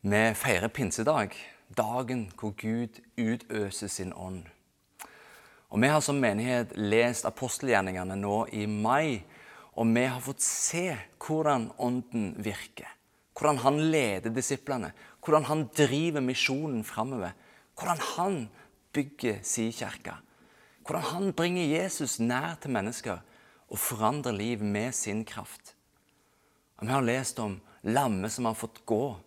Vi feirer pinsedag, dagen hvor Gud utøser sin ånd. Og Vi har som menighet lest apostelgjerningene nå i mai, og vi har fått se hvordan Ånden virker. Hvordan han leder disiplene, hvordan han driver misjonen framover. Hvordan han bygger sin kirke. Hvordan han bringer Jesus nær til mennesker og forandrer liv med sin kraft. Og Vi har lest om lammet som har fått gå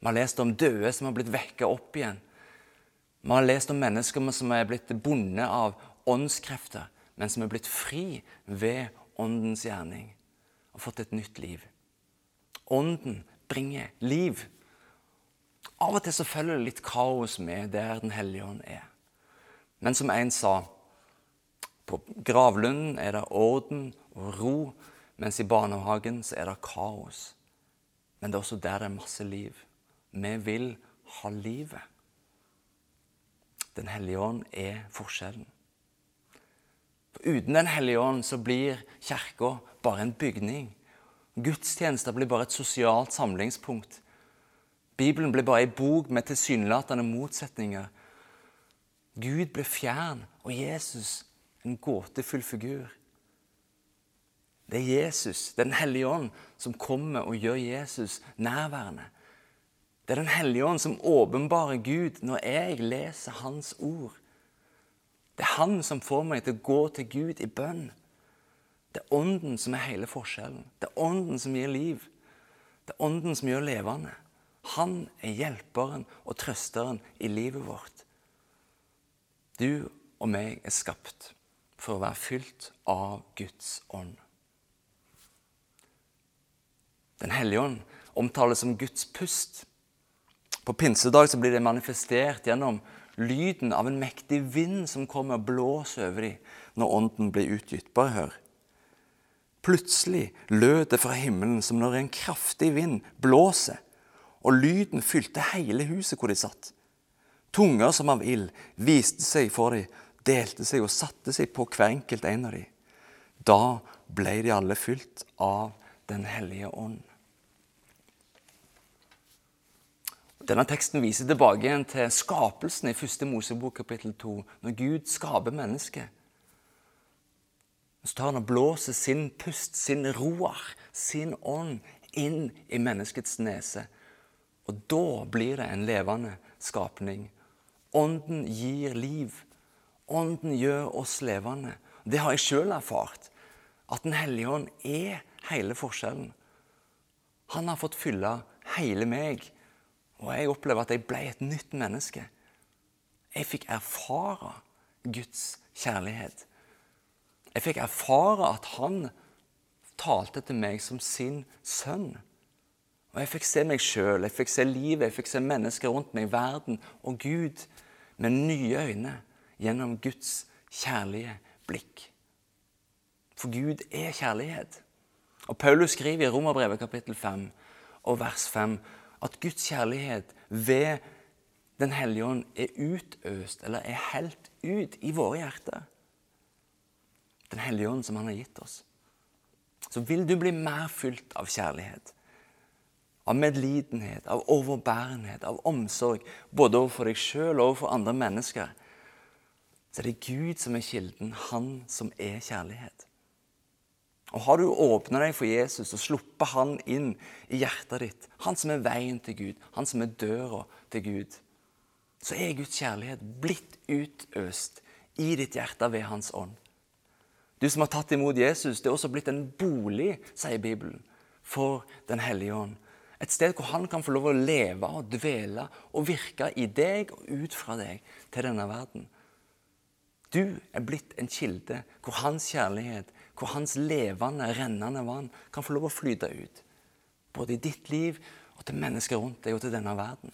vi har lest om døde som har blitt vekka opp igjen. Vi har lest om mennesker som er blitt bundet av åndskrefter, men som er blitt fri ved åndens gjerning og fått et nytt liv. Ånden bringer liv. Av og til så følger det litt kaos med der Den hellige ånd er. Men som en sa på gravlunden er det orden og ro, mens i barnehagen så er det kaos. Men det er også der det er masse liv. Vi vil ha livet. Den hellige ånd er forskjellen. For uten Den hellige ånd så blir kirka bare en bygning. Gudstjenester blir bare et sosialt samlingspunkt. Bibelen blir bare ei bok med tilsynelatende motsetninger. Gud blir fjern, og Jesus en gåtefull figur. Det er Jesus, Den hellige ånd, som kommer og gjør Jesus nærværende. Det er Den hellige ånd som åpenbarer Gud når jeg leser Hans ord. Det er Han som får meg til å gå til Gud i bønn. Det er Ånden som er hele forskjellen. Det er Ånden som gir liv. Det er Ånden som gjør levende. Han er hjelperen og trøsteren i livet vårt. Du og meg er skapt for å være fylt av Guds ånd. Den hellige ånd omtales som Guds pust. På pinsedag så blir det manifestert gjennom lyden av en mektig vind som kommer og blåser over dem når ånden blir utgitt. Bare hør. Plutselig lød det fra himmelen som når en kraftig vind blåser, og lyden fylte hele huset hvor de satt. Tunger som av ild viste seg for dem, delte seg og satte seg på hver enkelt en av dem. Da ble de alle fylt av Den hellige ånd. Denne teksten viser tilbake igjen til skapelsen i første Mosebok kapittel 2, når Gud skaper mennesket. Så tar han og blåser sin pust, sin roar, sin ånd, inn i menneskets nese. Og da blir det en levende skapning. Ånden gir liv. Ånden gjør oss levende. Det har jeg sjøl erfart. At Den hellige ånd er hele forskjellen. Han har fått fylle hele meg og jeg opplever at jeg ble et nytt menneske. Jeg fikk erfare Guds kjærlighet. Jeg fikk erfare at han talte til meg som sin sønn. Og jeg fikk se meg sjøl, jeg fikk se livet, jeg fikk se mennesker rundt meg, verden og Gud med nye øyne gjennom Guds kjærlige blikk. For Gud er kjærlighet. Og Paulus skriver i Romerbrevet kapittel 5 og vers 5 at Guds kjærlighet ved Den hellige ånd er utøst, eller er helt ut i våre hjerter. Den hellige ånd som Han har gitt oss. Så vil du bli mer fylt av kjærlighet. Av medlidenhet, av overbærenhet, av omsorg. Både overfor deg sjøl og overfor andre mennesker. Så er det Gud som er kilden, Han som er kjærlighet. Og Har du åpna deg for Jesus og sluppet han inn i hjertet ditt, han som er veien til Gud, han som er døra til Gud, så er Guds kjærlighet blitt utøst i ditt hjerte ved Hans ånd. Du som har tatt imot Jesus, det er også blitt en bolig, sier Bibelen, for Den hellige ånd. Et sted hvor han kan få lov å leve og dvele og virke i deg og ut fra deg til denne verden. Du er blitt en kilde hvor hans kjærlighet hvor hans levende, rennende vann kan få lov å flyte ut. Både i ditt liv og til mennesker rundt deg og til denne verden.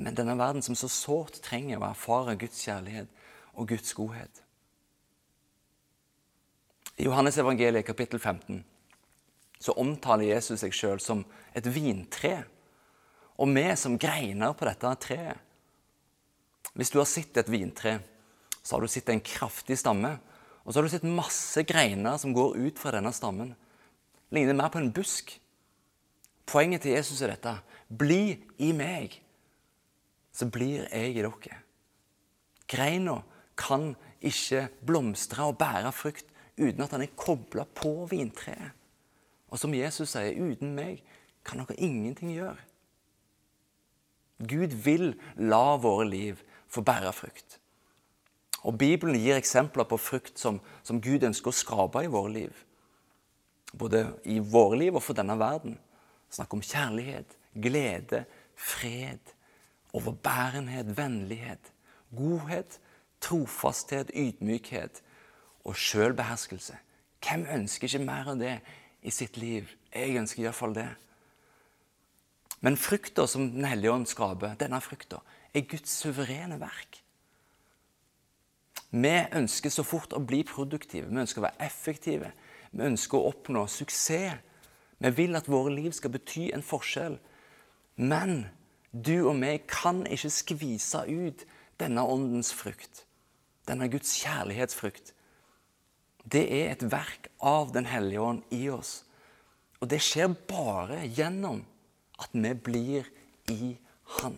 Men denne verden som så sårt trenger å erfare Guds kjærlighet og Guds godhet. I Johannes evangeliet kapittel 15 så omtaler Jesus seg sjøl som et vintre. Og vi som greiner på dette treet. Hvis du har sett et vintre, så har du sett en kraftig stamme og så har du sett masse greiner som går ut fra denne stammen. Ligner mer på en busk. Poenget til Jesus er dette. Bli i meg, så blir jeg i dere. Greina kan ikke blomstre og bære frukt uten at den er kobla på vintreet. Og som Jesus sier, uten meg kan dere ingenting gjøre. Gud vil la våre liv få bære frukt. Og Bibelen gir eksempler på frukt som, som Gud ønsker å skrape i våre liv. Både i våre liv og for denne verden. Snakk om kjærlighet, glede, fred, overbærenhet, vennlighet, godhet, trofasthet, ydmykhet og sjølbeherskelse. Hvem ønsker ikke mer av det i sitt liv? Jeg ønsker iallfall det. Men frukta som Den hellige ånd skaper, denne frukta, er Guds suverene verk. Vi ønsker så fort å bli produktive, vi ønsker å være effektive. Vi ønsker å oppnå suksess. Vi vil at våre liv skal bety en forskjell. Men du og meg kan ikke skvise ut denne åndens frukt, denne Guds kjærlighetsfrukt. Det er et verk av Den hellige ånd i oss. Og det skjer bare gjennom at vi blir i Han.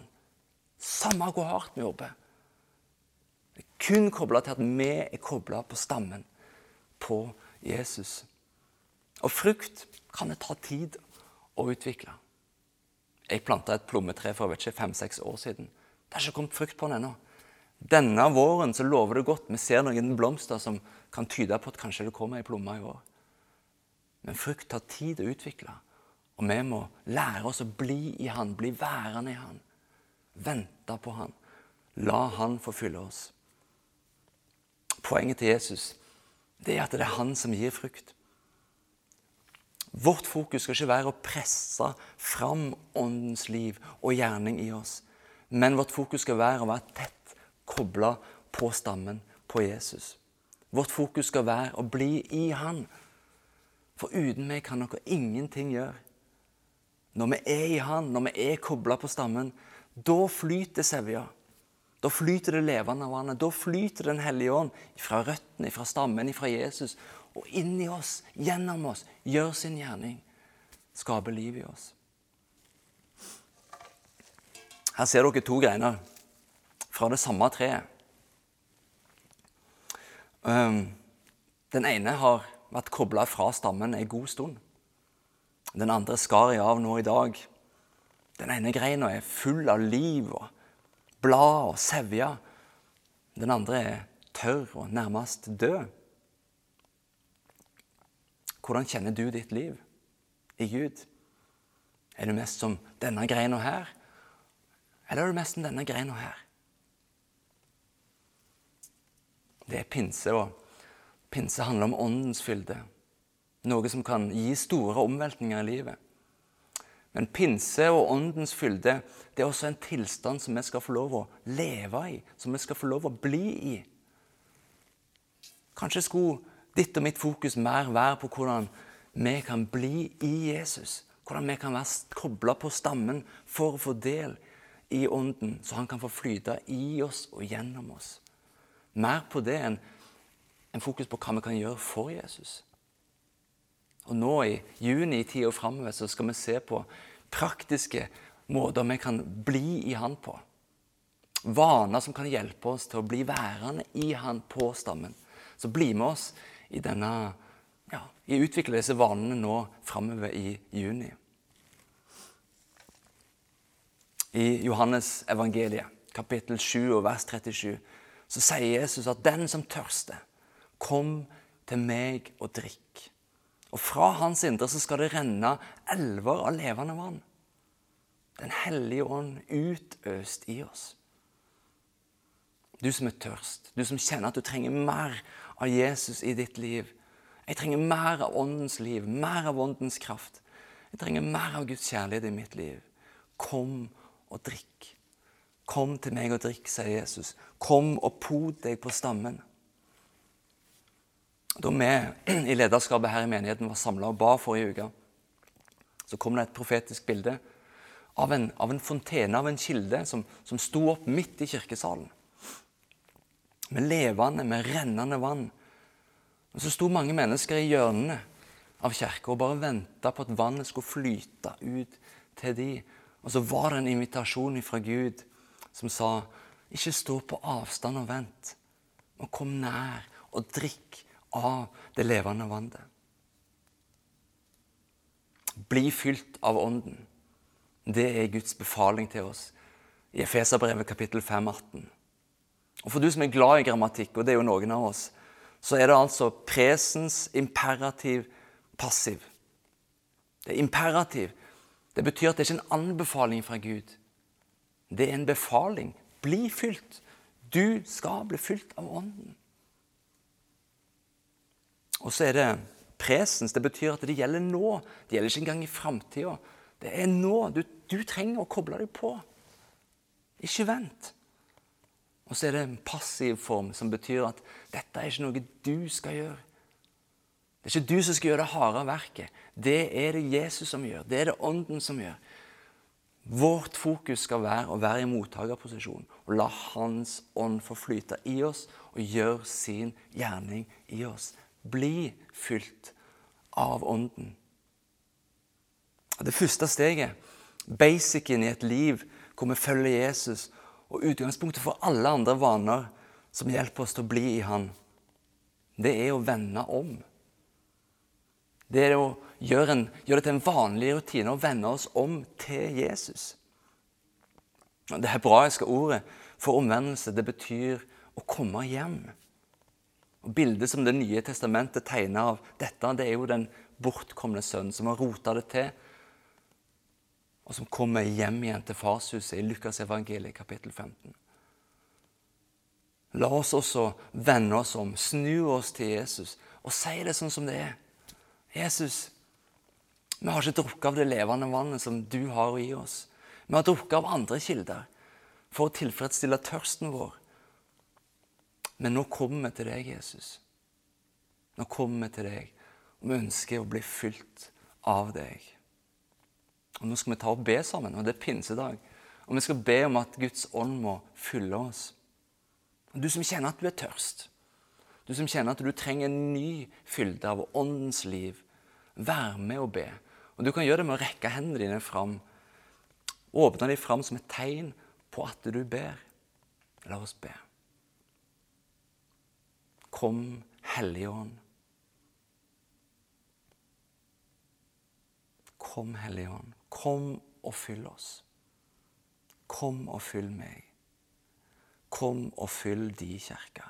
Samme hvor hardt vi jobber. Kun kobla til at vi er kobla på stammen, på Jesus. Og frukt kan det ta tid å utvikle. Jeg planta et plommetre for fem-seks år siden. Det har ikke kommet frukt på den ennå. Denne våren så lover det godt. Vi ser noen blomster som kan tyde på at kanskje det kommer ei plomme i år. Men frukt tar tid å utvikle. Og vi må lære oss å bli i Han, bli værende i Han. Vente på Han. La Han få fylle oss. Poenget til Jesus det er at det er Han som gir frukt. Vårt fokus skal ikke være å presse fram Åndens liv og gjerning i oss, men vårt fokus skal være å være tett kobla på stammen, på Jesus. Vårt fokus skal være å bli i Han. For uten meg kan dere ingenting gjøre. Når vi er i Han, når vi er kobla på stammen, da flyter sevja. Da flyter det levende vannet. Da flyter Den hellige ånd fra røttene, fra stammen, fra Jesus og inn i oss, gjennom oss, gjør sin gjerning. Skaper liv i oss. Her ser dere to greiner fra det samme treet. Um, den ene har vært kobla fra stammen en god stund. Den andre skar jeg av nå i dag. Den ene greina er full av liv og blad og sevje. Den andre er tørr og nærmest død. Hvordan kjenner du ditt liv i Gud? Er du mest som denne greina her, eller er du mest som denne greina her? Det er pinse, og pinse handler om åndens fylde. Noe som kan gi store omveltninger i livet. Men pinse og åndens fylde det er også en tilstand som vi skal få lov å leve i, som vi skal få lov å bli i. Kanskje skulle ditt og mitt fokus mer være på hvordan vi kan bli i Jesus. Hvordan vi kan være kobla på stammen for å få del i Ånden, så han kan få flyte i oss og gjennom oss. Mer på det enn en fokus på hva vi kan gjøre for Jesus. Og nå i juni i tida framover så skal vi se på praktiske måter vi kan bli i Han på. Vaner som kan hjelpe oss til å bli værende i Han på stammen. Så bli med oss i denne ja, i utvikle disse vanene nå framover i juni. I Johannes evangeliet, kapittel 7 og vers 37, så sier Jesus at den som tørster, kom til meg og drikk. Og fra hans indre så skal det renne elver av levende vann. Den hellige ånd utøst i oss. Du som er tørst, du som kjenner at du trenger mer av Jesus i ditt liv. Jeg trenger mer av Åndens liv, mer av Åndens kraft. Jeg trenger mer av Guds kjærlighet i mitt liv. Kom og drikk. Kom til meg og drikk, sier Jesus. Kom og pod deg på stammen. Da vi i lederskapet her i menigheten var samla og ba forrige uke, så kom det et profetisk bilde av en, av en fontene, av en kilde, som, som sto opp midt i kirkesalen. Med levende, med rennende vann. Og Så sto mange mennesker i hjørnene av kirka og bare venta på at vannet skulle flyte ut til de. Og så var det en invitasjon fra Gud som sa ikke stå på avstand og vent, men kom nær og drikk av det levende vannet. Bli fylt av Ånden. Det er Guds befaling til oss i Efeserbrevet kapittel 5, 18. Og For du som er glad i grammatikk, og det er jo noen av oss, så er det altså presens imperativ passiv. Det er imperativ. Det betyr at det ikke er en anbefaling fra Gud. Det er en befaling. Bli fylt. Du skal bli fylt av Ånden. Og så er det presens. Det betyr at det gjelder nå. Det gjelder ikke engang i framtida. Det er nå. Du, du trenger å koble deg på. Ikke vent. Og så er det en passiv form, som betyr at dette er ikke noe du skal gjøre. Det er ikke du som skal gjøre det harde verket. Det er det Jesus som gjør. Det er det Ånden som gjør. Vårt fokus skal være å være i mottakerposisjon og la Hans ånd få flyte i oss og gjøre sin gjerning i oss. Bli fylt av Ånden. Det første steget, basicen i et liv hvor vi følger Jesus, og utgangspunktet for alle andre vaner som hjelper oss til å bli i Han, det er å vende om. Det er å gjøre, en, gjøre det til en vanlig rutine å vende oss om til Jesus. Det hebraiske ordet for omvendelse det betyr å komme hjem. Og Bildet som Det nye testamentet tegner av dette, det er jo den bortkomne sønnen som har rota det til, og som kommer hjem igjen til farshuset i Lukas evangeliet kapittel 15. La oss også vende oss om, snu oss til Jesus og si det sånn som det er. Jesus, vi har ikke drukket av det levende vannet som du har å gi oss. Vi har drukket av andre kilder for å tilfredsstille tørsten vår. Men nå kommer vi til deg, Jesus. Nå kommer vi til deg, og vi ønsker å bli fylt av deg. Og Nå skal vi ta og be sammen, og det er pinsedag. Og vi skal be om at Guds ånd må fylle oss. Og Du som kjenner at du er tørst, du som kjenner at du trenger en ny fylde av åndens liv, vær med og be. Og Du kan gjøre det med å rekke hendene dine fram. Åpne dem fram som et tegn på at du ber. La oss be. Kom, Hellige Ånd. Kom, Hellige Ånd. Kom og fyll oss. Kom og fyll meg. Kom og fyll de kirke.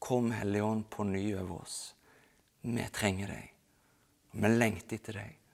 Kom, Hellige Ånd, på ny over oss. Vi trenger deg. Vi lengter etter deg.